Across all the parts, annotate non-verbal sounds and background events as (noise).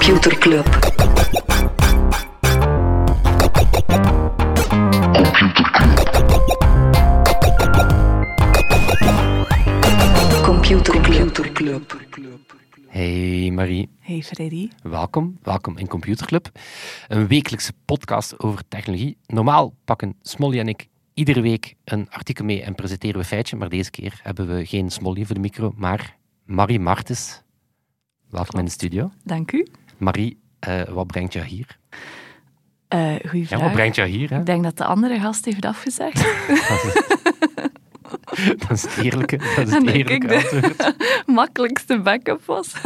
Computer Club. Computer Club. Hey Marie, Hey Freddy. welkom. Welkom in Computerclub. Een wekelijkse podcast over technologie. Normaal pakken Smolly en ik iedere week een artikel mee en presenteren we een feitje, maar deze keer hebben we geen Smolly voor de micro, maar Marie Martens. Welkom in de studio. Dank u. Marie, eh, wat brengt jou hier? Eh goeie Ja, vraag. wat brengt jou hier? Hè? Ik denk dat de andere gast heeft afgezegd. (laughs) (laughs) (laughs) (laughs) Dat is het eerlijke, dat is het eerlijke antwoord. (laughs) Makkelijkste backup was. (laughs)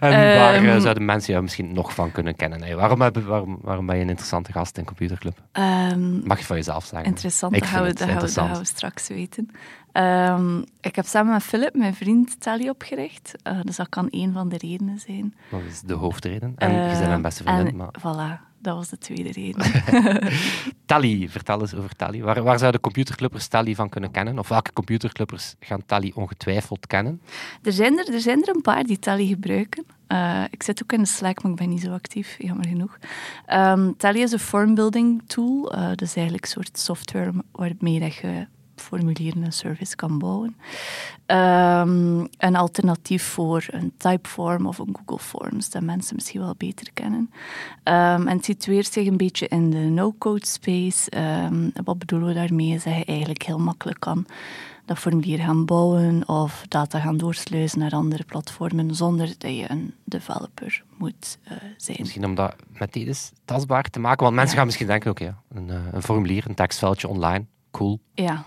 En waar eh, Ehm. zouden mensen jou misschien nog van kunnen kennen? Hey, waarom, waarom, waarom ben je een interessante gast in Computerclub? Ehm, Mag je van jezelf zeggen? interessant, Ik dat gaan, we, het dat, gaan we, dat interessant. gaan we straks weten. Ehm, ik heb samen met Philip, mijn vriend, Tally opgericht. Eh, dus dat kan één van de redenen zijn. Dat is de hoofdreden. En je bent Eh, mijn beste vriendin. en Maar... Voilà, dat was de tweede reden. Tally, vertel eens over Tally. Waar, waar zouden computerclubbers Tally van kunnen kennen? Of welke computerclubbers gaan Tally ongetwijfeld kennen? er, zijn er, er zijn er een paar die Tally gebruiken. Eh, ik zit ook in de Slack, maar ik ben niet zo actief, jammer genoeg. Ehm, Tally is een formbuilding tool. Eh dat is eigenlijk een soort software waarmee dat je formulieren en service kan bouwen. Ehm, een alternatief voor een Typeform of een Google Forms, dat mensen misschien wel beter kennen. Ehm, en het situeert zich een beetje in de no-code space. Ehm, wat bedoelen we daarmee? Is dat je eigenlijk heel makkelijk kan dat formulier gaan bouwen of data gaan doorsluizen naar andere platformen zonder dat je een developer moet eh, zijn. Misschien om dat meteen eens tastbaar te maken. Want mensen gaan misschien denken, oké, een, eh, een formulier, een tekstveldje online, cool. Ja,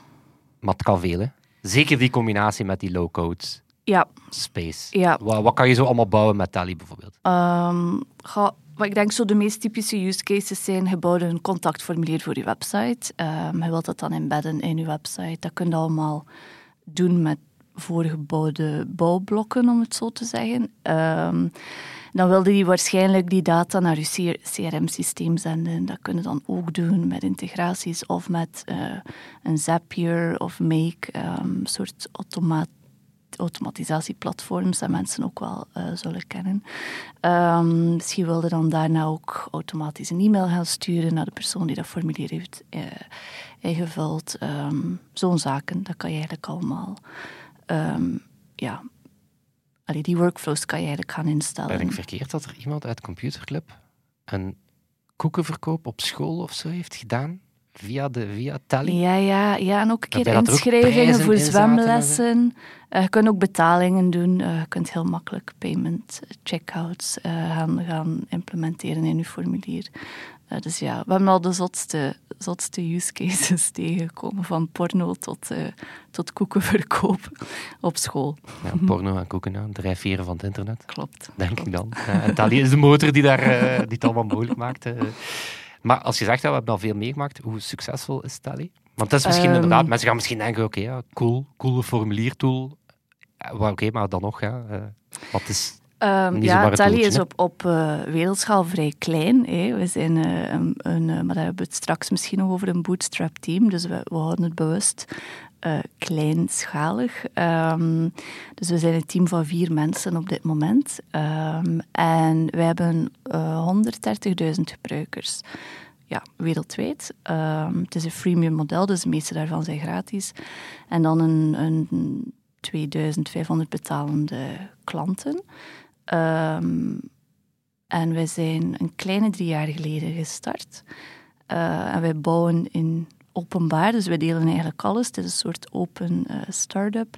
Maar het kan veel, hè? Zeker die combinatie met die low-code ja. space. Ja. Wat, wat kan je zo allemaal bouwen met Tally bijvoorbeeld? Ehm, ga- wat ik denk zo de meest typische use cases zijn, je bouwt een contactformulier voor je website. Ehm, je wilt dat dan embedden in je website. Dat kun je allemaal doen met voorgebouwde bouwblokken, om het zo te zeggen. Ehm, dan wilde je waarschijnlijk die data naar je CRM-systeem zenden. Dat kun je dan ook doen met integraties of met eh, een Zapier of Make, ehm, soort automatisatieplatforms dat mensen ook wel eh, zullen kennen. Ehm, misschien wilde dan daarna ook automatisch een e-mail gaan sturen naar de persoon die dat formulier heeft eh, ingevuld. Ehm, Zo'n zaken, dat kan je eigenlijk allemaal... ja, Allee, die workflows kan je eigenlijk gaan instellen. Ben ik verkeerd dat er iemand uit Computerclub een koekenverkoop op school of zo heeft gedaan? Via, de, via Tally? Ja, ja, ja, en ook een keer er inschrijvingen voor zwemlessen. Eh, je kunt ook betalingen doen. Eh, je kunt heel makkelijk payment checkouts eh, gaan, gaan implementeren in je formulier. Dus ja, we hebben al de zotste, zotste use cases (laughs) tegengekomen. Van porno tot, tot koekenverkoop (laughs) op school. Ja, porno en koeken, ja. drijfveren van het internet. Klopt. denk ik dan. En Tally is de motor die, daar, die het allemaal mogelijk maakt. Maar als je zegt, ja, we hebben al veel meegemaakt, hoe succesvol is Tally? Want dat is misschien Ehm. inderdaad, mensen gaan misschien denken, oké, ja, cool, coole formuliertool. Ja, Oké, maar dan nog, ja, eh, wat is... Niet ja, Tally is op, op eh, wereldschaal vrij klein. Hè. We zijn eh, een, een, maar daar hebben we het straks misschien nog over een bootstrap team. Dus we, we houden het bewust eh, kleinschalig. Ehm, dus we zijn een team van vier mensen op dit moment. Ehm, en we hebben eh 130.000 gebruikers. Ja, wereldwijd. Ehm, het is een freemium model, dus de meeste daarvan zijn gratis. En dan een, een 2500 betalende klanten. En wij zijn een kleine drie jaar geleden gestart. Eh, en wij bouwen in openbaar, dus wij delen eigenlijk alles. Het is een soort open eh, start-up.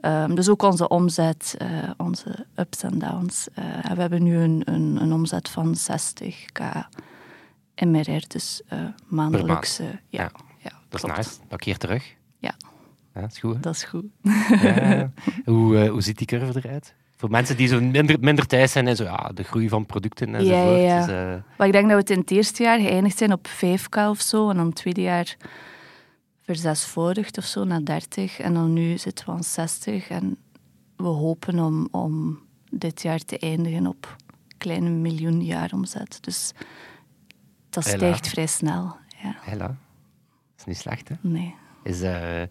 Ehm, dus ook onze omzet, eh, onze ups en downs. Eh, en we hebben nu een, een, een omzet van 60k MRR, dus eh maandelijks. eh, ja, Ja, ja, Dat is nice, dat keer terug. Ja. Ja, dat is goed. hè? Dat is goed. (laughs) Hoe, hoe ziet die curve eruit? Voor mensen die zo minder, minder thuis zijn en zo, ja, de groei van producten enzovoort. Ja, ja, ja. Dus, eh, Maar ik denk dat we het in het eerste jaar geëindigd zijn op 5k of zo. En dan het tweede jaar verzesvoudigd of zo naar 30. En dan nu zitten we aan 60. En we hopen om, om dit jaar te eindigen op een kleine miljoen jaar omzet. Dus dat Hela. stijgt vrij snel. Ja, hela. Dat is niet slecht, hè? nee. Is, eh,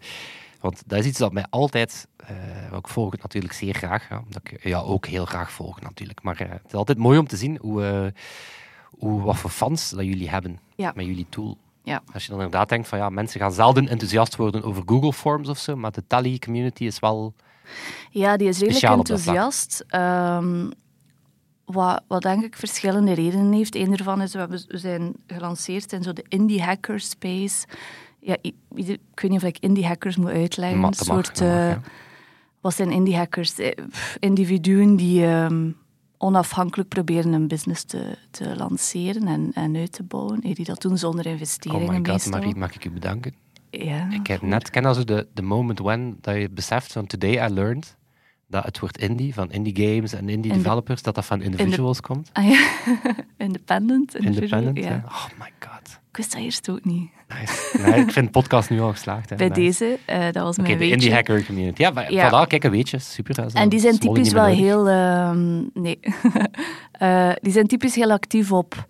Want dat is iets dat mij altijd, uh, ik volg het natuurlijk zeer graag, ja, omdat ik ja, ook heel graag volg natuurlijk. Maar uh, het is altijd mooi om te zien hoe, uh, hoe, wat voor fans dat jullie hebben Ja. met jullie tool. Ja. Als je dan inderdaad denkt van ja, mensen gaan zelden enthousiast worden over Google Forms of zo, maar de Tally community is wel Ja, die is redelijk enthousiast. Ehm, wat, wat denk ik verschillende redenen heeft. Eén daarvan is, we, hebben, we zijn gelanceerd in zo de indie hacker space. Ja, i- ieder- ik weet niet of ik indie hackers moet uitleggen. Een soort, mag, eh. Wat zijn indie hackers? Eh, Individuen die ehm, onafhankelijk proberen een business te, te lanceren en, en uit te bouwen. Eh, Die dat doen zonder Oh investeringen my god. Marie, mag ik u bedanken? Ja, Ik heb net, ken als de, de moment when dat je beseft van today I learned dat het woord indie, van indie games en indie developers, dat dat van individuals komt. Ah, ja. (laughs) Independent. individual, Independent, ja. ja. Oh my god. Ik wist dat eerst ook niet. Nice. Nee, ik vind de podcast nu al geslaagd. Hè. Bij Nice. deze, eh, dat was mijn weetje. indie hacker community. Ja, maar, Ja. voilà, kijk, een weetje. Super. dat En die zijn typisch wel nodig. heel... ehm, nee. (laughs) Eh, die zijn typisch heel actief op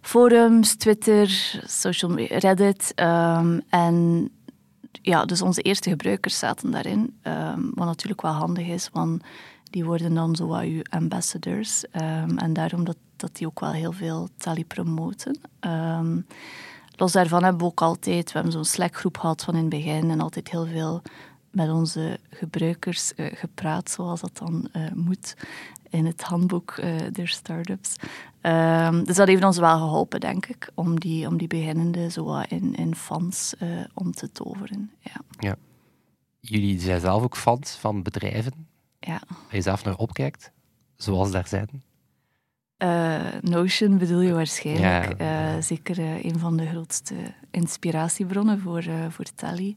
forums, Twitter, social media, Reddit. ehm, en ja, dus onze eerste gebruikers zaten daarin. ehm, wat natuurlijk wel handig is, want die worden dan zo wat uw ambassadors. en daarom dat, dat die ook wel heel veel tally promoten. Los daarvan hebben we ook altijd... We hebben zo'n Slack-groep gehad van in het begin en altijd heel veel met onze gebruikers eh, gepraat, zoals dat dan eh, moet in het handboek eh, der startups. Ehm, dus dat heeft ons wel geholpen, denk ik, om die, om die beginnende zo in, in fans om te toveren. Ja. Jullie zijn zelf ook fans van bedrijven ja. waar je zelf naar opkijkt, zoals daar zijn. Eh, Notion bedoel je waarschijnlijk. Ja. Eh, zeker eh, een van de grootste inspiratiebronnen voor, voor Tally.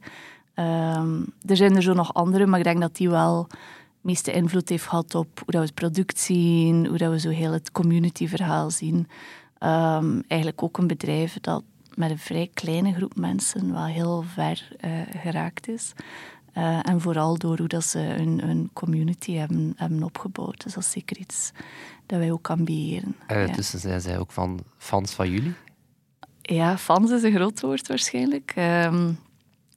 Ehm, er zijn er zo nog andere, maar ik denk dat die wel het meeste invloed heeft gehad op hoe dat we het product zien, hoe dat we zo heel het community-verhaal zien. Ehm, eigenlijk ook een bedrijf dat met een vrij kleine groep mensen wel heel ver geraakt is. Eh, en vooral door hoe dat ze hun, hun community hebben, hebben opgebouwd. Dus dat is zeker iets dat wij ook ambiëren. Eh, ja. Dus zijn zij ook van fans van jullie? ja, fans is een groot woord waarschijnlijk. Ehm,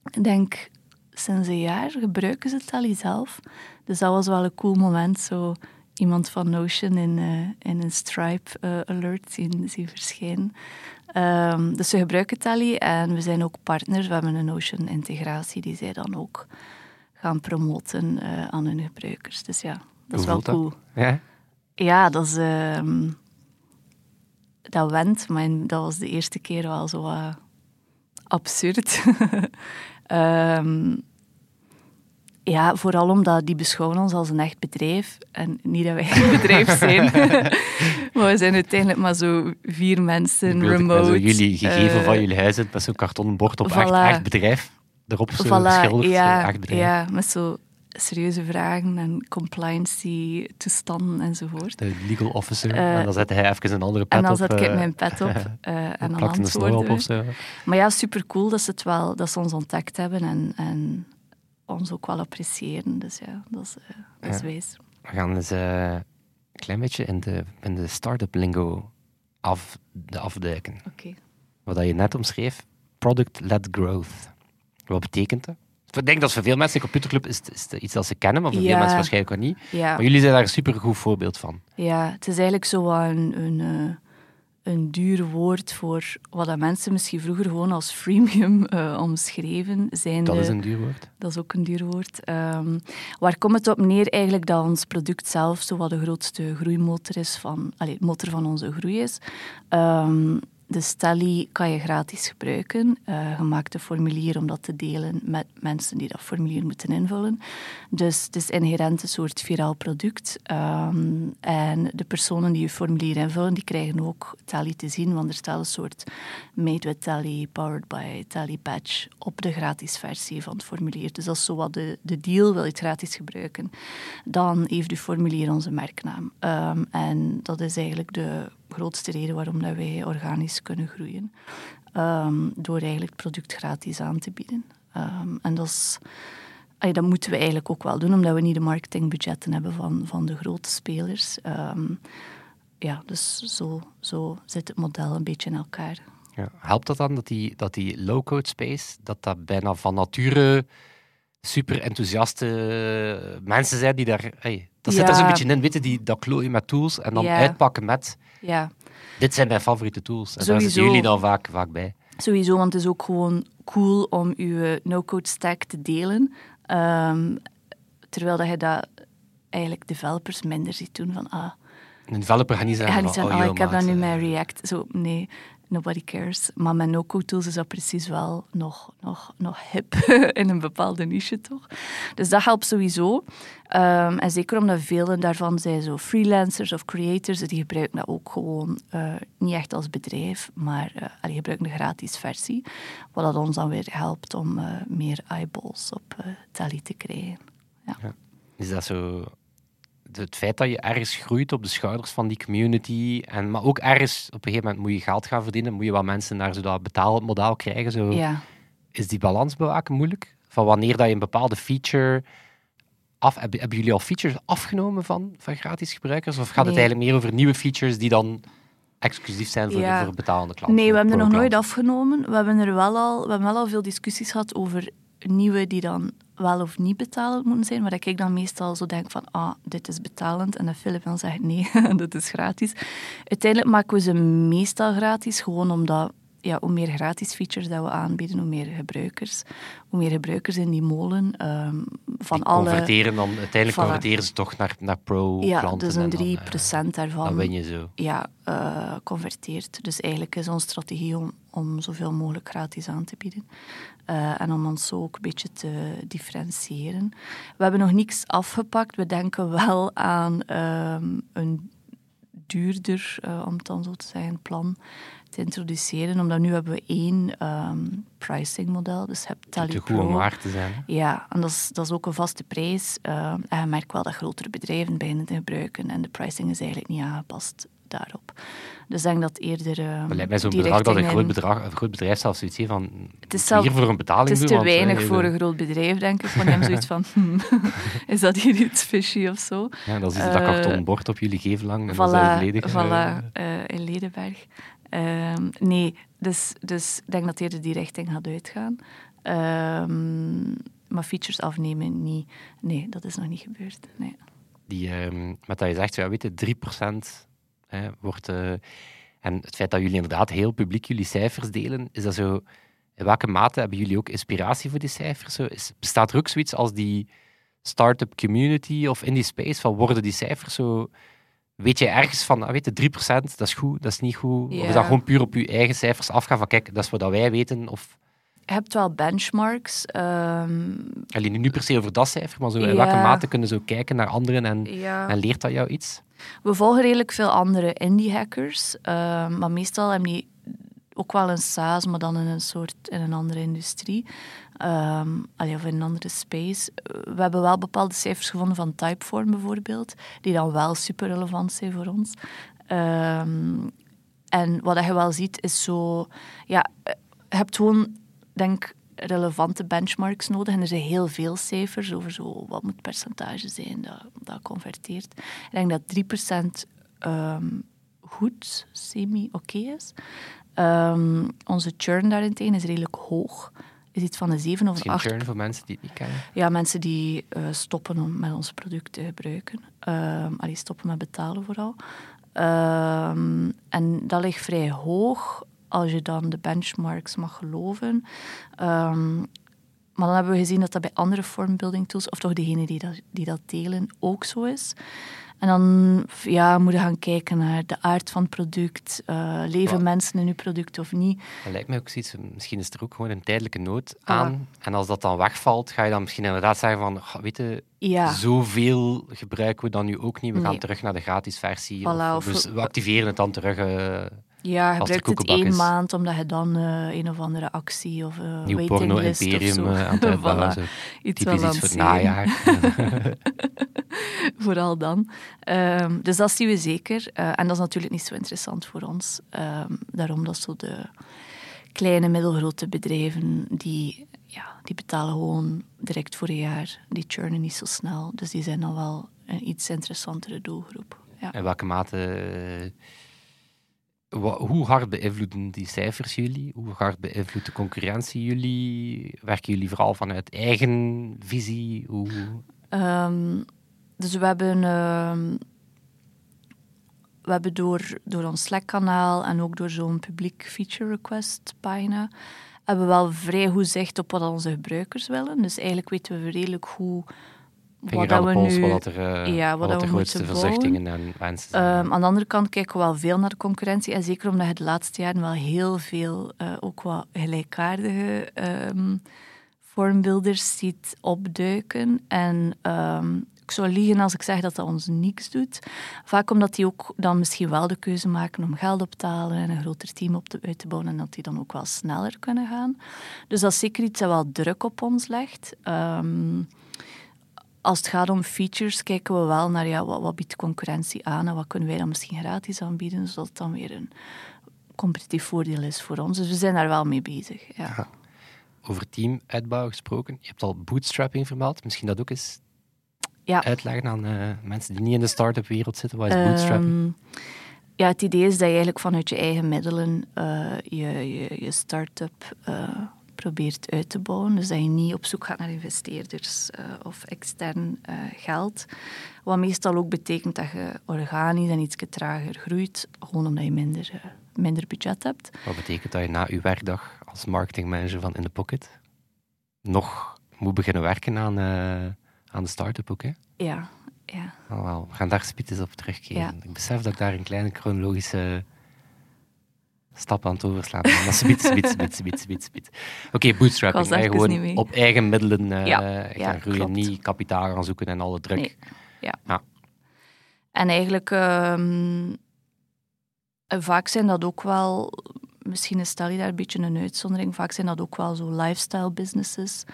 ik denk, sinds een jaar gebruiken ze het al zelf. Dus dat was wel een cool moment, zo iemand van Notion in, eh, in een Stripe eh, alert zien, zien verschijnen. Ehm, dus ze gebruiken Tally en we zijn ook partners. We hebben een Notion-integratie die zij dan ook gaan promoten eh, aan hun gebruikers. Dus ja, dat Hoe is wel dat? cool. Ja? Ja, dat is... ehm, dat went, maar dat was de eerste keer wel zo absurd. (laughs) Ehm, ja, vooral omdat die beschouwen ons als een echt bedrijf. En niet dat wij een (laughs) bedrijf zijn. (laughs) maar we zijn uiteindelijk maar zo vier mensen, remote. Zo jullie gegeven eh, van jullie huis zit met zo'n kartonnen bord op echt, voilà. echt bedrijf. Erop zo Voilà, geschilderd. ja, echt bedrijf. ja, met zo serieuze vragen en compliancy toestanden enzovoort. De legal officer. Eh, en dan zette hij even een andere pet En dan op. zet ik eh, mijn pet op (laughs) eh, en dan plakte een snor op of zo. Maar ja, super cool dat ze, het wel, dat ze ons ontdekt hebben en, en ons ook wel appreciëren. Dus ja, dat is, eh, dat is Ja. wijs. We gaan eens eh, een klein beetje in de, in de start-up lingo af, de afduiken. Oké. Wat dat je net omschreef, product-led growth. Wat betekent dat? Ik denk dat voor veel mensen in computerclub is, is iets dat ze kennen, maar voor veel Ja. mensen waarschijnlijk ook niet. Ja, Maar jullie zijn daar een supergoed voorbeeld van. ja, het is eigenlijk zo wat een, een, eh, een duur woord voor wat dat mensen misschien vroeger gewoon als freemium (laughs) eh, omschreven. Zijn Dat is een duur woord. Dat is ook een duur woord. Ehm, waar komt het op neer eigenlijk dat ons product zelf zo wat de grootste groeimotor is van, allee, motor van onze groei is. Ehm, de Stelly kan je gratis gebruiken. Eh, je maakt een formulier om dat te delen met mensen die dat formulier moeten invullen. Dus het is inherent een soort viraal product. Ehm, en de personen die je formulier invullen, die krijgen ook Tally te zien, want er staat een soort Made with Tally, Powered by Tally badge op de gratis versie van het formulier. Dus is zo wat de, de deal, wil je gratis gebruiken. Dan heeft je formulier onze merknaam. Ehm, en dat is eigenlijk de grootste reden waarom dat wij organisch kunnen groeien. Ehm, door eigenlijk het product gratis aan te bieden. Ehm, en dat is... Dat moeten we eigenlijk ook wel doen, omdat we niet de marketingbudgetten hebben van, van de grote spelers. Ehm, ja, dus zo, zo zit het model een beetje in elkaar. Ja. Helpt dat dan dat die, dat die low-code space, dat dat bijna van nature super enthousiaste mensen zijn die daar... Hey, dat zit er zo'n Ja. beetje in, weten die dat klooien met tools en dan Ja. uitpakken met... Ja, Dit zijn mijn favoriete tools. En daar Sowieso. zitten jullie dan vaak, vaak bij. sowieso, want het is ook gewoon cool om je no-code stack te delen. Ehm, terwijl dat je dat eigenlijk developers minder ziet doen van ah, Een developer gaat niet zeggen van, oh, ah, ik heb dat maat, nu eh, met React. Zo, nee, nobody cares. Maar met no-code tools is dat precies wel nog, nog, nog hip (laughs) in een bepaalde niche, toch? Dus dat helpt sowieso. Ehm, en zeker omdat velen daarvan zijn zo freelancers of creators, die gebruiken dat ook gewoon eh, niet echt als bedrijf, maar eh, die gebruiken de gratis versie. Wat dat ons dan weer helpt om eh, meer eyeballs op eh Tally te krijgen. Is dat zo... Het feit dat je ergens groeit op de schouders van die community, en, maar ook ergens op een gegeven moment moet je geld gaan verdienen, moet je wat mensen naar zo dat betaalmodel krijgen. Zo. Ja. Is die balans bewaken moeilijk? Van wanneer dat je een bepaalde feature... Af, hebben, hebben jullie al features afgenomen van, van gratis gebruikers? Of gaat het eigenlijk meer over nieuwe features die dan exclusief zijn voor, Ja. voor betalende klanten? Nee, we hebben er nog nooit afgenomen. We hebben er wel al, we hebben wel al veel discussies gehad over nieuwe die dan wel of niet betalend moeten zijn. Maar dat ik dan meestal zo denk van, ah, dit is betalend. En dat Philip dan zegt, nee, (laughs) dit is gratis. Uiteindelijk maken we ze meestal gratis, gewoon omdat... Ja, hoe meer gratis features dat we aanbieden, hoe meer gebruikers. Hoe meer gebruikers in die molen ehm, van alle... converteren dan, uiteindelijk Voilà. converteren ze toch naar, naar pro-klanten. Ja, dus en een dan, 3% eh, daarvan Dan win je zo. ja, eh, converteert. Dus eigenlijk is onze strategie om, om zoveel mogelijk gratis aan te bieden. Eh, en om ons zo ook een beetje te differentiëren. We hebben nog niks afgepakt. We denken wel aan ehm, een duurder, eh, om het dan zo te zeggen, plan te introduceren. Omdat nu hebben we één ehm pricing model. Dus je hebt Tally Te goed om waar te zijn. hè. Ja, en dat is, dat is ook een vaste prijs. Eh, en je merkt wel dat grotere bedrijven beginnen te gebruiken en de pricing is eigenlijk niet aangepast daarop. Dus ik denk dat eerder. eh, Het lijkt mij zo'n bedrag dat een groot, bedrag, een groot bedrijf zelfs zoiets heeft van... Het is, hier zelf, voor een betaling het is te want, weinig eh, voor een groot bedrijf, denk ik. Van hem zoiets van: (laughs) hmm, (laughs) is dat hier iets fishy of zo? Ja, dat is dat Eh, karton bord op jullie geven lang. en dat is Voilà, volledig, voilà eh, eh, in Ledenberg. Ehm, nee, dus, dus ik denk dat eerder die richting gaat uitgaan. Ehm, maar features afnemen, niet. Nee, dat is nog niet gebeurd. Nee. die, ehm, met dat je zegt, ja, weet je, 3% hè, wordt... eh, en het feit dat jullie inderdaad heel publiek jullie cijfers delen, is dat zo... In welke mate hebben jullie ook inspiratie voor die cijfers? Zo, is, bestaat er ook zoiets als die start-up community of in die space, van worden die cijfers zo... Weet je ergens van, ah, weet je, 3% dat is goed, dat is niet goed? Of is dat gewoon puur op je eigen cijfers afgaan van, kijk, dat is wat wij weten? Of hebt wel benchmarks. ehm, alleen nu niet per se over dat cijfer, maar zo, in Ja. welke mate kunnen zo kijken naar anderen en, ja. en leert dat jou iets? We volgen redelijk veel andere indie hackers, ehm, maar meestal hebben die ook wel een SaaS, maar dan in een soort in een andere industrie. Ehm, allee, of in een andere space. We hebben wel bepaalde cijfers gevonden van Typeform bijvoorbeeld, die dan wel super relevant zijn voor ons. En wat je wel ziet is zo, ja, je hebt gewoon, denk relevante benchmarks nodig. En er zijn heel veel cijfers over zo, wat moet het percentage zijn dat, dat converteert. Ik denk dat 3% ehm, goed, semi-oké is. Ehm, onze churn daarentegen is redelijk hoog. Is iets van een 7 of Misschien 8 churn voor mensen die het niet kennen. ja, mensen die eh, stoppen om met ons product te gebruiken. Um, allee, stoppen met betalen vooral. Ehm, en dat ligt vrij hoog als je dan de benchmarks mag geloven. Ehm, maar dan hebben we gezien dat dat bij andere formbuilding tools, of toch degenen die dat, die dat delen, ook zo is. En dan ja, moet je gaan kijken naar de aard van het product. eh, leven mensen in je product of niet? Dat lijkt mij ook zoiets, misschien is er ook gewoon een tijdelijke nood aan. En als dat dan wegvalt, ga je dan misschien inderdaad zeggen van, "Goh, weet je, Ja. zoveel gebruiken we dan nu ook niet. We gaan terug naar de gratis versie. Voilà, of, of- we activeren het dan terug. eh Ja, gebruikt het één is. maand omdat je dan eh, een of andere actie of een nieuw waitinglist of porno-imperium zo. eh, aan het. (laughs) Voilà, iets Typisch iets voor najaar. (laughs) Vooral dan. Ehm, dus dat zien we zeker. En dat is natuurlijk niet zo interessant voor ons. Ehm, daarom dat zo de kleine, middelgrote bedrijven, die, ja, die betalen gewoon direct voor een jaar. Die churnen niet zo snel. Dus die zijn dan wel een iets interessantere doelgroep. Ja. In welke mate hoe hard beïnvloeden die cijfers jullie? Hoe hard beïnvloedt de concurrentie jullie? Werken jullie vooral vanuit eigen visie? Hoe... Ehm, dus we hebben, ehm, we hebben door, door ons Slack-kanaal en ook door zo'n publiek feature request pagina, hebben we wel vrij goed zicht op wat onze gebruikers willen. Dus eigenlijk weten we redelijk goed Vinger wat aan dat de we pols, nu... wat, er, eh, ja, wat wat de grootste verzuchtingen en wensen zijn. Ehm, aan de andere kant kijken we wel veel naar de concurrentie. En zeker omdat je de laatste jaren wel heel veel eh, ook wat gelijkaardige ehm, vormbeelders ziet opduiken. En ehm, ik zou liegen als ik zeg dat dat ons niks doet. Vaak omdat die ook dan misschien wel de keuze maken om geld op te halen en een groter team op te, uit te bouwen en dat die dan ook wel sneller kunnen gaan. Dus dat is zeker iets dat wel druk op ons legt. Ehm, als het gaat om features, kijken we wel naar ja, wat, wat biedt concurrentie aan en wat kunnen wij dan misschien gratis aanbieden, zodat het dan weer een competitief voordeel is voor ons. Dus we zijn daar wel mee bezig. Ja. Over teamuitbouw gesproken. Je hebt al bootstrapping vermeld. Misschien dat ook eens Ja. uitleggen aan eh, mensen die niet in de start-up wereld zitten. Wat is bootstrapping? Ehm, ja, het idee is dat je eigenlijk vanuit je eigen middelen eh, je, je, je start-up eh, probeert uit te bouwen. Dus dat je niet op zoek gaat naar investeerders eh, of extern eh, geld. Wat meestal ook betekent dat je organisch en iets trager groeit, gewoon omdat je minder, eh, minder budget hebt. Wat betekent dat je na je werkdag als marketingmanager van In The Pocket nog moet beginnen werken aan, aan de start-up ook, hè? Ja, ja. Oh, wel. We gaan daar spietes op terugkeren. Ja. Ik besef dat ik daar een kleine chronologische stap aan het overslaan spiet, spiet. Oké, bootstrapping. Hè, gewoon op eigen middelen eh, Ja, gaan ja, groeien. klopt. Niet kapitaal gaan zoeken en alle druk. Nee. Ja. Ja. En eigenlijk, ehm, eh, vaak zijn dat ook wel, misschien is Tally daar een beetje een uitzondering, vaak zijn dat ook wel zo lifestyle businesses.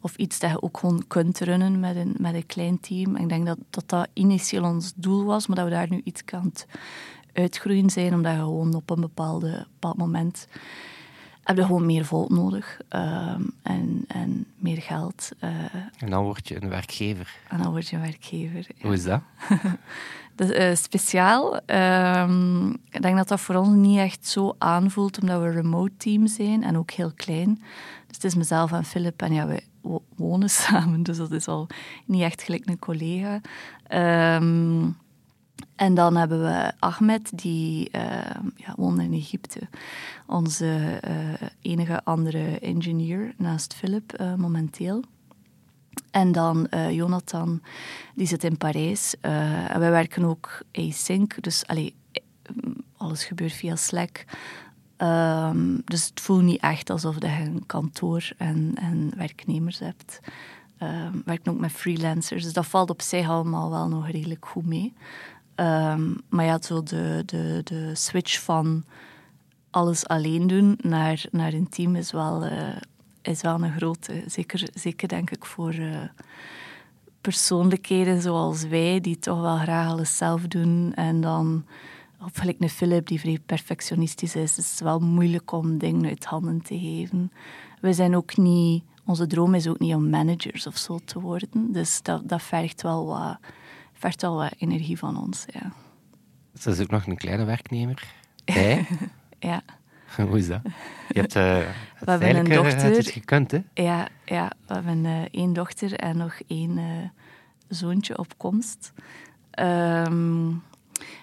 Of iets dat je ook gewoon kunt runnen met een, met een klein team. En ik denk dat, dat dat initieel ons doel was, maar dat we daar nu iets aan het uitgroeien zijn, omdat je gewoon op een bepaalde, bepaald moment heb je gewoon meer volk nodig ehm, en, en meer geld. eh, En dan word je een werkgever. en dan word je een werkgever. ja. Hoe is dat? (laughs) Dat is eh, speciaal. Ehm, ik denk dat dat voor ons niet echt zo aanvoelt, omdat we een remote team zijn en ook heel klein. Dus het is mezelf en Philip en ja, wo- wonen (laughs) samen, dus dat is al niet echt gelijk een collega. Ehm, en dan hebben we Ahmed, die ehm, ja, in Egypte. Onze eh, enige andere engineer naast Philip eh, momenteel. En dan eh, Jonathan, die zit in Parijs. En wij werken ook async, dus alles gebeurt via Slack. Ehm, dus het voelt niet echt alsof je een kantoor en, werknemers hebt. We werken ook met freelancers, dus dat valt op zich allemaal wel nog redelijk goed mee. Ehm, maar ja, zo de, de, de switch van alles alleen doen naar, naar een team is wel, eh, is wel een grote. Zeker, zeker denk ik voor eh, persoonlijkheden zoals wij, die toch wel graag alles zelf doen. En dan, of gelijk een Philip die vrij perfectionistisch is, is het wel moeilijk om dingen uit handen te geven. We zijn ook niet, onze droom is ook niet om managers of zo te worden. Dus dat, dat vergt wel wat, vergt wel wat energie van ons. Ja. Dus dat is ook nog een kleine werknemer. (laughs) Bij. Ja. Hoe is dat? Je hebt eh (laughs) het hebben een eh, dochter. het gekund, hè? Ja, ja, we hebben eh, één dochter en nog één zoontje op komst. Ehm,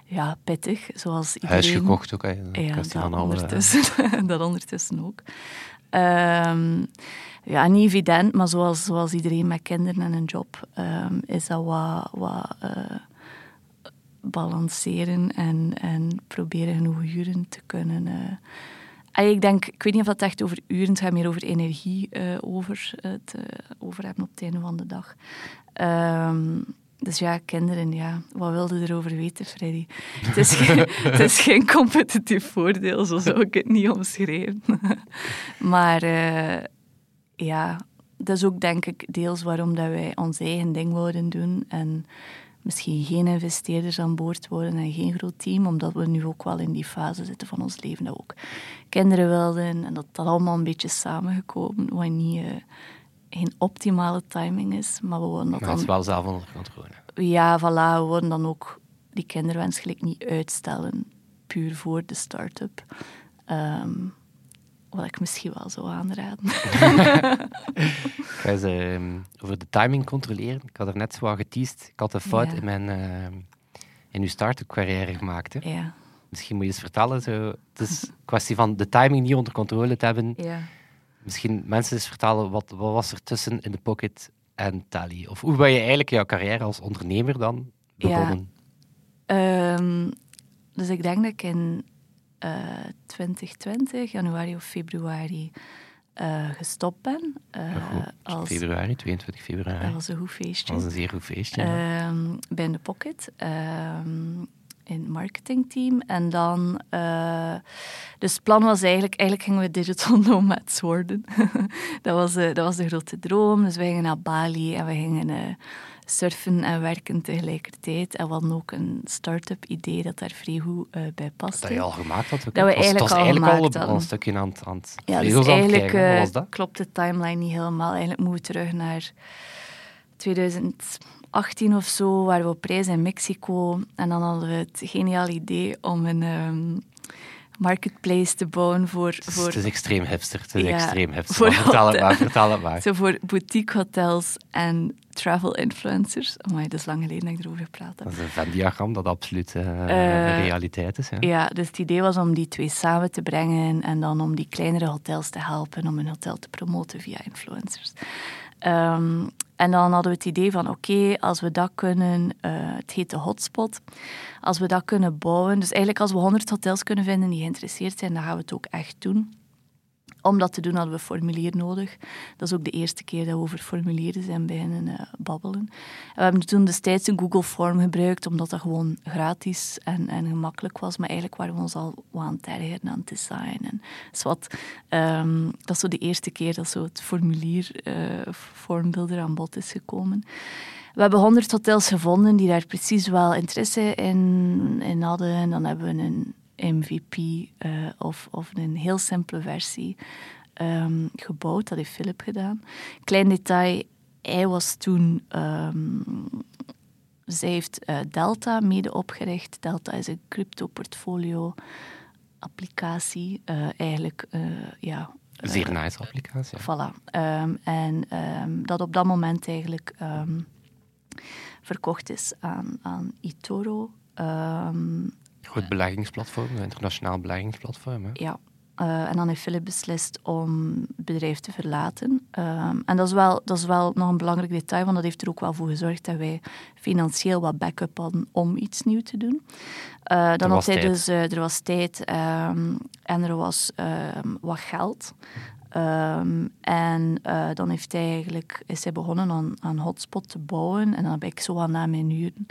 ja, pittig, zoals iedereen. Huis gekocht ook, hè? Ja, dat ondertussen, (laughs) dat ondertussen ook. Ehm, ja, niet evident, maar zoals, zoals iedereen met kinderen en een job ehm, is dat wat, wat eh, balanceren en, en proberen genoeg uren te kunnen. eh. En ik denk, ik weet niet of dat echt over uren, het gaat meer over energie eh, over, het, eh, over hebben op het einde van de dag. Ehm, dus ja, kinderen, ja. Wat wilde erover weten, Freddy? Het is, geen, (laughs) het is geen competitief voordeel, zo zou ik het niet omschrijven. (laughs) maar ja, dat is ook denk ik deels waarom dat wij ons eigen ding wilden doen en misschien geen investeerders aan boord worden en geen groot team, omdat we nu ook wel in die fase zitten van ons leven dat we ook kinderen wilden en dat dat allemaal een beetje samengekomen, wat niet... eh, geen optimale timing is, maar we willen dat Maar het is wel zelf onder controle. ja, voilà, we willen dan ook die kinderwens gelijk niet uitstellen puur voor de start-up. Ehm, wat ik misschien wel zou aanraden. (laughs) (laughs) Ik ga eens ehm, over de timing controleren. Ik had er net zo wat geteased. Ik had een fout Ja. in mijn ehm, in uw start-up carrière gemaakt. Hè. ja. Misschien moet je eens vertellen. Zo. Het is een kwestie van de timing niet onder controle te hebben. ja. Misschien mensen eens vertellen, wat, wat was er tussen in de pocket en Tally? Of hoe ben je eigenlijk jouw carrière als ondernemer dan begonnen? Ehm, dus ik denk dat ik in 2020, januari of februari, eh, gestopt ben. eh, Goed, als, Februari, 22 februari. als een goed feestje. Dat was een zeer goed feestje. ja. Ehm, bij In The Pocket. ehm, in het marketingteam. En dan... eh, dus het plan was eigenlijk... Eigenlijk gingen we digital (laughs) nomads worden. (laughs) dat, was, eh, dat was de grote droom. Dus wij gingen naar Bali en we gingen eh, surfen en werken tegelijkertijd. En we hadden ook een start-up idee dat daar vrij goed eh, bij paste. Dat je al gemaakt had. ook, Dat we was- eigenlijk was al eigenlijk al gemaakt een- al een hadden. stukje aan het, aan het Ja, dus eigenlijk eh, was dat? klopt de timeline niet helemaal. Eigenlijk moeten we terug naar 2018 of zo, waren we op reis in Mexico. En dan hadden we het geniaal idee om een ehm, marketplace te bouwen voor... Het is, voor het is extreem hipster. Het is Ja, extreem hipster. voor Maar vertel het maar, vertel het maar. (laughs) zo voor boutique hotels en travel influencers. Amai, dat is lang geleden dat ik erover gepraat heb. Dat is een Venn-diagram dat absoluut Eh, een realiteit is. Hè? Ja, dus het idee was om die twee samen te brengen en dan om die kleinere hotels te helpen om hun hotel te promoten via influencers. Ehm, en dan hadden we het idee van, oké, als we dat kunnen, eh, het heet de hotspot, als we dat kunnen bouwen, dus eigenlijk als we 100 hotels kunnen vinden die geïnteresseerd zijn, dan gaan we het ook echt doen. Om dat te doen hadden we formulier nodig. Dat is ook de eerste keer dat we over formulieren zijn beginnen eh, babbelen. En we hebben toen destijds een Google Form gebruikt, omdat dat gewoon gratis en, en gemakkelijk was. Maar eigenlijk waren we ons al wat aan het ergeren aan het design. En zwart. Ehm, dat is zo de eerste keer dat zo het formulier, vormbuilder aan bod is gekomen. We hebben 100 hotels gevonden die daar precies wel interesse in, in hadden. En dan hebben we een MVP eh, of, of een heel simpele versie ehm, gebouwd. Dat heeft Philip gedaan. Klein detail, hij was toen... ehm, zij heeft eh, Delta mede opgericht. Delta is een crypto-portfolio applicatie. eh, eigenlijk, ja... Een zeer nice applicatie. ja. Voilà. Ehm, en dat op dat moment eigenlijk verkocht is aan, aan eToro. Ehm, Goed beleggingsplatform, een internationaal beleggingsplatform. Hè? ja. Eh, en dan heeft Philip beslist om het bedrijf te verlaten. Ehm, en dat is, wel, dat is wel nog een belangrijk detail, want dat heeft er ook wel voor gezorgd dat wij financieel wat backup hadden om iets nieuws te doen. Eh, dan was had hij tijd. dus, eh, er was tijd ehm, en er was ehm, wat geld. Ehm, en eh, dan heeft hij eigenlijk, is hij begonnen aan, aan Hotspot te bouwen. En dan heb ik zo aan na mijn uren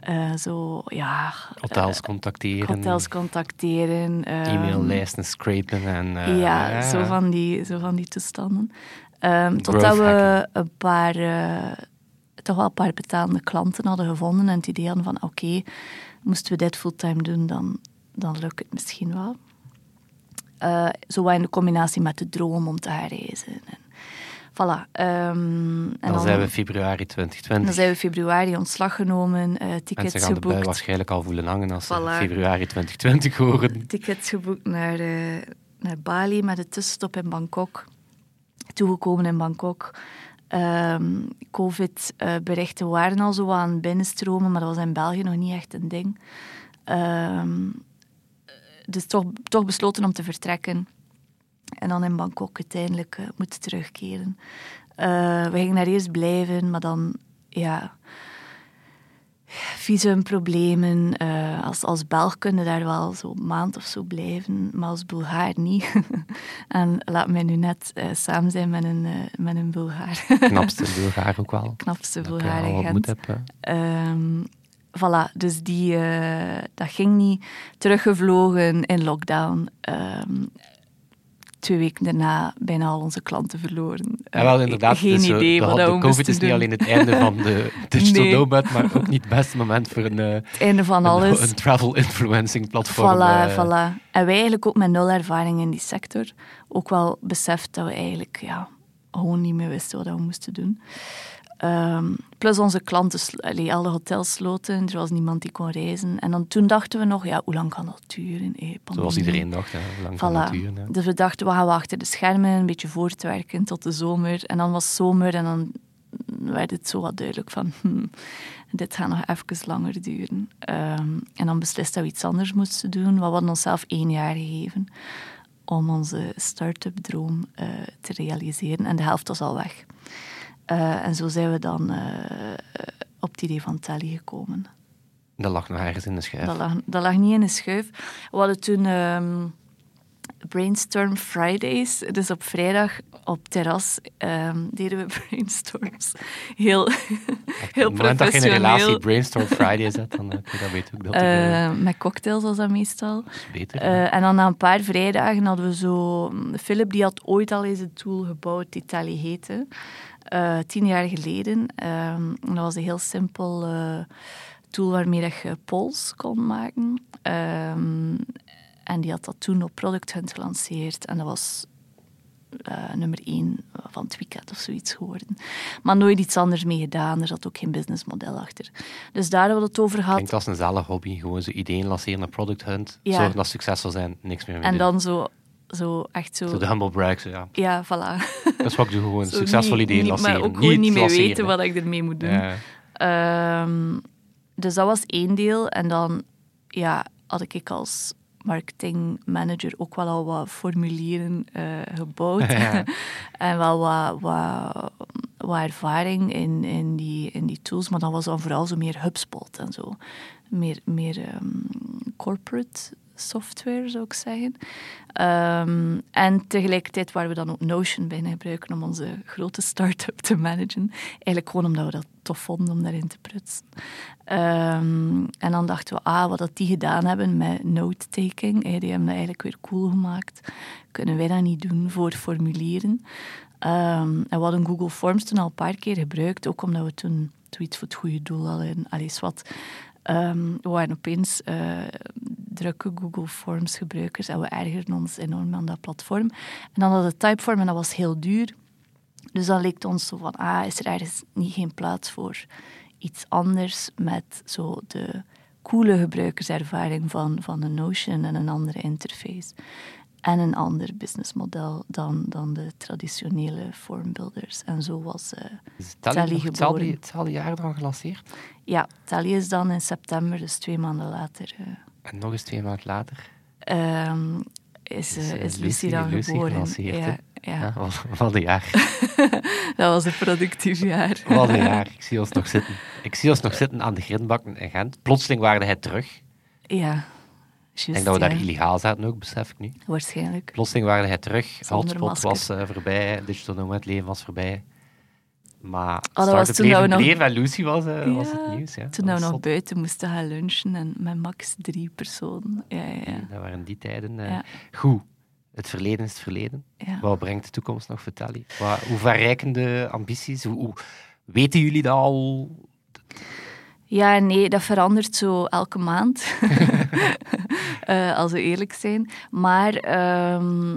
eh, zo, ja... Hotels contacteren, Hotels contacteren. ehm, e-maillijsten scrapen. En, eh, ja, Zo, van die, zo van die toestanden. Ehm, totdat we een paar, eh, toch wel een paar betalende klanten hadden gevonden en het idee hadden van oké, moesten we dit fulltime doen, dan, dan lukt het misschien wel. Eh, zo in de combinatie met de droom om te reizen. En, voilà. ehm, en dan, zijn we februari 2020. dan zijn we februari ontslag genomen, eh, tickets Mensen gaan de bui geboekt. waarschijnlijk al voelen hangen als ze Voilà. februari 2020 horen. tickets geboekt naar, eh, naar Bali met een tussenstop in Bangkok. Toegekomen in Bangkok. Ehm, Covid-berichten waren al zo aan het binnenstromen, maar dat was in België nog niet echt een ding. Ehm, dus toch, toch besloten om te vertrekken. En dan in Bangkok uiteindelijk eh, moeten terugkeren. Eh, we gingen daar eerst blijven, maar dan, ja, visumproblemen. Eh, als, als Belg kunnen daar wel zo een maand of zo blijven, maar als Bulgaar niet. (laughs) en laat mij nu net samen zijn met een, met een Bulgaar. Knapste (laughs) Bulgaar ook wel. Knapste Dat ik Bulgaar voilà, dus die, eh, dat ging niet. Teruggevlogen in lockdown. Ehm, twee weken daarna bijna al onze klanten verloren. Ja, wel Eh, inderdaad. Geen dus, eh, idee de, wat de we COVID is niet doen. alleen het einde van de (laughs) digital Nee. nomad, maar ook niet het beste moment voor een, Het einde van een, alles. een travel influencing platform. Voilà, eh, voilà. En wij eigenlijk ook met nul ervaring in die sector. Ook wel beseft dat we eigenlijk ja, gewoon niet meer wisten wat we moesten doen. Ehm, plus onze klanten, allee, alle hotels sloten, er was niemand die kon reizen. En dan, toen dachten we nog, ja, hoe lang kan dat duren? eh, Zoals iedereen dacht, hè, hoe lang kan dat duren. hè. Dus we dachten, we gaan achter de schermen een beetje voortwerken tot de zomer. En dan was zomer en dan werd het zo wat duidelijk van... (laughs) hmm, dit gaat nog even langer duren. Ehm, en dan beslist dat we iets anders moesten doen. We hadden onszelf één jaar gegeven om onze start-up droom eh, te realiseren. En de helft was al weg. Eh, en zo zijn we dan eh, op het idee van Tally gekomen. Dat lag nog ergens in de schuif. Dat lag, dat lag niet in een schuif. We hadden toen ehm, Brainstorm Fridays. Dus op vrijdag op terras ehm, deden we (laughs) brainstorms. Heel, heel Op het moment dat je een relatie professioneel. Brainstorm Friday zet, dan eh, kun je dat weten ook dat met cocktails was dat meestal. is beter. En dan na een paar vrijdagen hadden we zo... Philip die had ooit al eens een tool gebouwd die Tally heette. Eh, tien jaar geleden. Ehm, dat was een heel simpel eh, tool waarmee dat je polls kon maken. Ehm, en die had dat toen op Product Hunt gelanceerd. En dat was eh, nummer één van het weekend of zoiets geworden. Maar nooit iets anders mee gedaan. Er zat ook geen businessmodel achter. Dus daar hebben we het over gehad. Klinkt als een zalig hobby. Gewoon zo ideeën lanceren naar Product Hunt. Ja. Zorgen dat succesvol zijn. Niks meer mee En doen. dan zo, zo echt zo... Zo de humble brag. Zo, ja. Ja, voilà. (laughs) Dat is wat ik doe. Gewoon (laughs) Zo succesvol niet- ideeën niet- lanceren. Maar ook gewoon niet meer lanceren, weten wat ik ermee moet doen. Ja. Ehm, dus dat was één deel. En dan ja, had ik als marketingmanager ook wel al wat formulieren eh, gebouwd. (laughs) Ja. en wel wat, wat, wat ervaring in, in, die, in die tools. Maar dan was dan vooral zo meer HubSpot en zo. Meer, meer ehm, corporate software, zou ik zeggen. Ehm, en tegelijkertijd waren we dan ook Notion bijna gebruiken om onze grote start-up te managen. Eigenlijk gewoon omdat we dat tof vonden om daarin te prutsen. Ehm, en dan dachten we, ah, wat dat die gedaan hebben met note-taking, eh, die hebben dat eigenlijk weer cool gemaakt. Kunnen wij dat niet doen voor formulieren? Ehm, en we hadden Google Forms toen al een paar keer gebruikt, ook omdat we toen zoiets voor het goede doel hadden. Allee, wat. Ehm, we waren opeens eh, drukke Google Forms gebruikers en we ergerden ons enorm aan dat platform. En dan hadden we Typeform en dat was heel duur. Dus dan leek het ons zo van, ah, is er ergens niet geen plaats voor iets anders met zo de coole gebruikerservaring van, van een Notion en een andere interface. En een ander businessmodel dan, dan de traditionele formbuilders. En zo was... eh, Is Tally Tally geboren. jaar dan gelanceerd? ja, Tally is dan in september, dus twee maanden later... eh, En nog eens twee maanden later Ehm, is, is, eh, eh, is Lucy- dan Lucy geboren. ja, ja. Ja, wat, een jaar. (laughs) dat was een productief jaar. (laughs) Wat een jaar. Ik zie ons nog zitten. Ik zie ons nog zitten aan de grindbakken in Gent. Plotseling waren hij terug. Ja, Ik denk dat we daar ja. illegaal zaten ook, besef ik nu. Waarschijnlijk. Plotseling waren hij terug. Hotspot was eh, voorbij. Digital Nomad leven was voorbij. Maar Oh, dat was toen leven we nog- en Lucy was, eh, was het nieuws. Ja. Toen Dat we nog zot. buiten moesten gaan lunchen en met max drie personen. Ja, ja, ja. Dat waren die tijden. eh. Goed, het verleden is het verleden. Wat brengt de toekomst nog voor Tally? Wat, hoe verrijkende ambities? Hoe, hoe- weten jullie dat al? Ja, nee, dat verandert zo elke maand. (laughs) (laughs) Eh, als we eerlijk zijn. Maar ehm,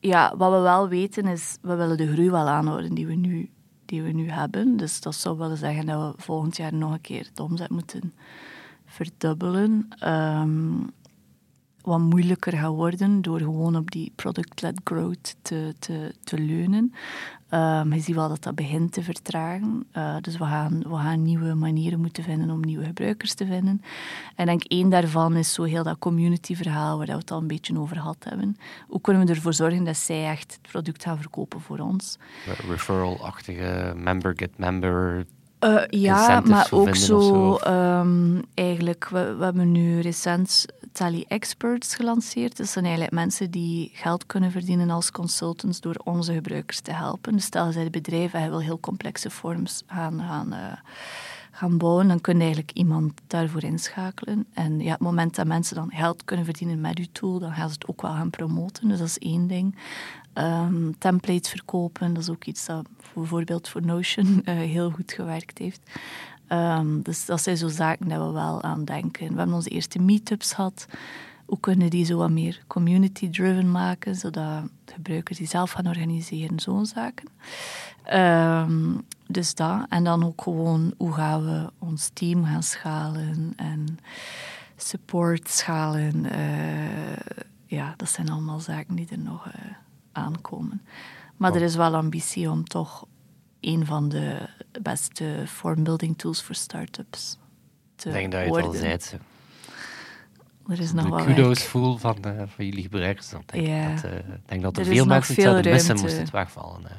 ja, wat we wel weten is, we willen de groei wel aanhouden die we nu, die we nu hebben. Dus dat zou willen zeggen dat we volgend jaar nog een keer de omzet moeten verdubbelen. Ehm, wat moeilijker gaat worden door gewoon op die product-led growth te, te, te leunen. Ehm, je ziet wel dat dat begint te vertragen. Eh, dus we gaan, we gaan nieuwe manieren moeten vinden om nieuwe gebruikers te vinden. En ik denk één daarvan is zo heel dat community-verhaal waar we het al een beetje over gehad hebben. Hoe kunnen we ervoor zorgen dat zij echt het product gaan verkopen voor ons? Referral-achtige member get member. Eh, ja, maar ook zo? ehm, eigenlijk, we, we hebben nu recent Tally Experts gelanceerd. Dat zijn eigenlijk mensen die geld kunnen verdienen als consultants door onze gebruikers te helpen. Dus stel je bent een bedrijf en je wil heel complexe forms gaan, gaan, eh, gaan bouwen, dan kun je eigenlijk iemand daarvoor inschakelen. En ja, het moment dat mensen dan geld kunnen verdienen met uw tool, dan gaan ze het ook wel gaan promoten. Dus dat is één ding. Ehm, templates verkopen, dat is ook iets dat bijvoorbeeld voor Notion eh, heel goed gewerkt heeft. Ehm, dus dat zijn zo zaken dat we wel aan denken. We hebben onze eerste meetups gehad. Hoe kunnen die zo wat meer community-driven maken, zodat gebruikers die zelf gaan organiseren, zo'n zaken. Ehm, dus dat. En dan ook gewoon hoe gaan we ons team gaan schalen en support schalen. eh, ja, dat zijn allemaal zaken die er nog eh, aankomen. Maar er is wel ambitie om toch een van de beste formbuilding tools voor start-ups te Ik denk dat je het al zei. Er is nog De wel kudos werk. voel van, eh, van jullie gebruikers. Dan denk Ja. ik dat, eh, ik denk dat er, Er is veel mensen veel zouden missen ruimte. moest het wegvallen. eh.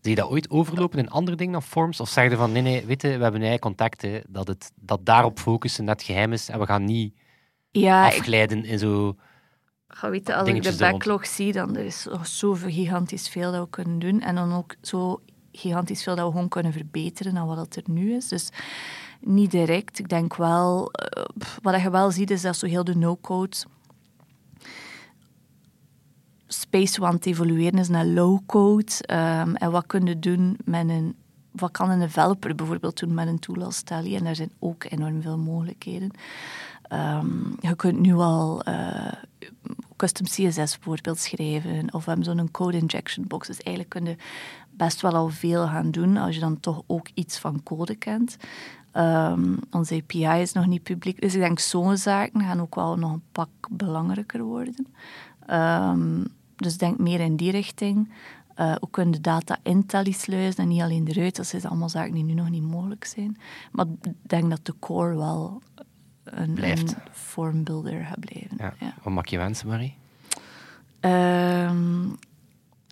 Zie je dat ooit overlopen in andere dingen dan forms? Of zeg je van, nee, nee, weet je, we hebben eigen contacten, dat, het, dat daarop focussen net geheim is en we gaan niet Ja, ik afglijden in zo... ga weten, als ik de er backlog zie, dan er is nog zoveel gigantisch veel dat we kunnen doen. En dan ook zo gigantisch veel dat we gewoon kunnen verbeteren dan wat dat er nu is. Dus niet direct. Ik denk wel, eh, wat je wel ziet, is dat zo heel de no-code space aan het evolueren is naar low-code. Ehm, en wat kun je doen met een... Wat kan een developer bijvoorbeeld doen met een tool als Tally? En daar zijn ook enorm veel mogelijkheden. Ehm, je kunt nu al eh, custom CSS bijvoorbeeld schrijven. Of we hebben zo'n code injection box. Dus eigenlijk kun je best wel al veel gaan doen als je dan toch ook iets van code kent. Ehm, onze API is nog niet publiek. Dus ik denk zo'n zaken gaan ook wel nog een pak belangrijker worden. Ehm, dus denk meer in die richting. Eh hoe kun je data in Tally sluizen en niet alleen eruit. Dat zijn allemaal zaken die nu nog niet mogelijk zijn. Maar ik denk dat de core wel een, Blijft. een formbuilder gaat blijven. Ja. Ja. Wat mag je wensen, Marie? Ehm,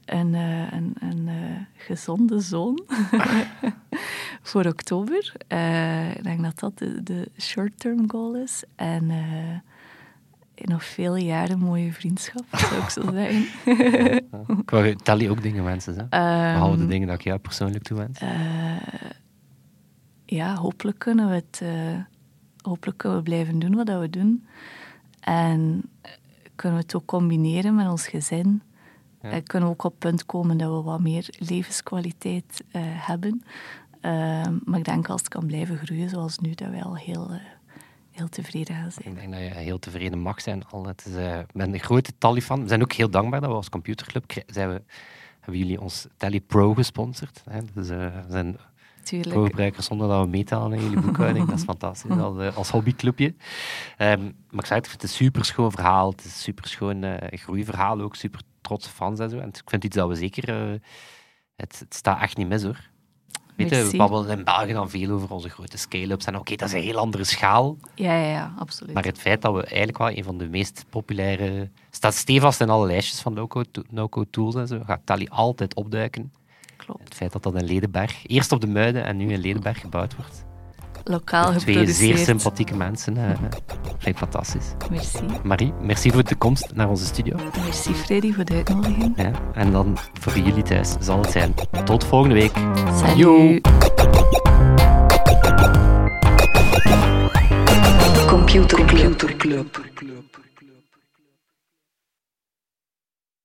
een een, een eh, gezonde zoon (laughs) voor oktober. Eh, ik denk dat dat de, de short-term goal is. En nog vele jaren mooie vriendschap, zou ik zo zeggen. (laughs) Ik wou Tally ook dingen wensen, hè? Ehm, Behalve de dingen dat ik jou persoonlijk toewens. eh, ja, hopelijk kunnen we het hopelijk kunnen we blijven doen wat we doen. En eh, kunnen we het ook combineren met ons gezin. Ja. En kunnen we ook op het punt komen dat we wat meer levenskwaliteit eh, hebben. Ehm, maar ik denk als het kan blijven groeien zoals nu, dat wij al heel, eh, heel tevreden gaan zijn. Ik denk dat je heel tevreden mag zijn. Al. Het is, eh, ik ben een grote Tally-fan. We zijn ook heel dankbaar dat we als computerclub zijn we, hebben jullie ons Tally Pro gesponsord. Hè? Dus eh, we zijn Tuurlijk. pro-gebruikers zonder dat we meetellen in jullie boekhouding. dat is fantastisch, (laughs) als, eh, als hobbyclubje. Ehm, maar ik zei het, ik vind het een superschoon verhaal. Het is een superschoon eh groeiverhaal ook. Super trotse fans en zo. En ik vind iets dat we zeker... eh, het, het staat echt niet mis, hoor. Weet je, we babbelen in België dan veel over onze grote scale-ups. En oké, dat is een heel andere schaal. Ja, ja, ja, absoluut. Maar het feit dat we eigenlijk wel een van de meest populaire... Staat stevast in alle lijstjes van no-code tools en zo. Gaat Tally altijd opduiken. Klopt. Het feit dat dat in Ledenberg, eerst op de Muiden en nu in Ledenberg gebouwd wordt. Lokaal Twee zeer sympathieke mensen. eh, vind ik fantastisch. Merci. Marie, merci voor de komst naar onze studio. Merci Freddy voor de uitnodiging. Ja, en dan voor jullie thuis zal het zijn. Tot volgende week. Salut. Yo. Computer Club.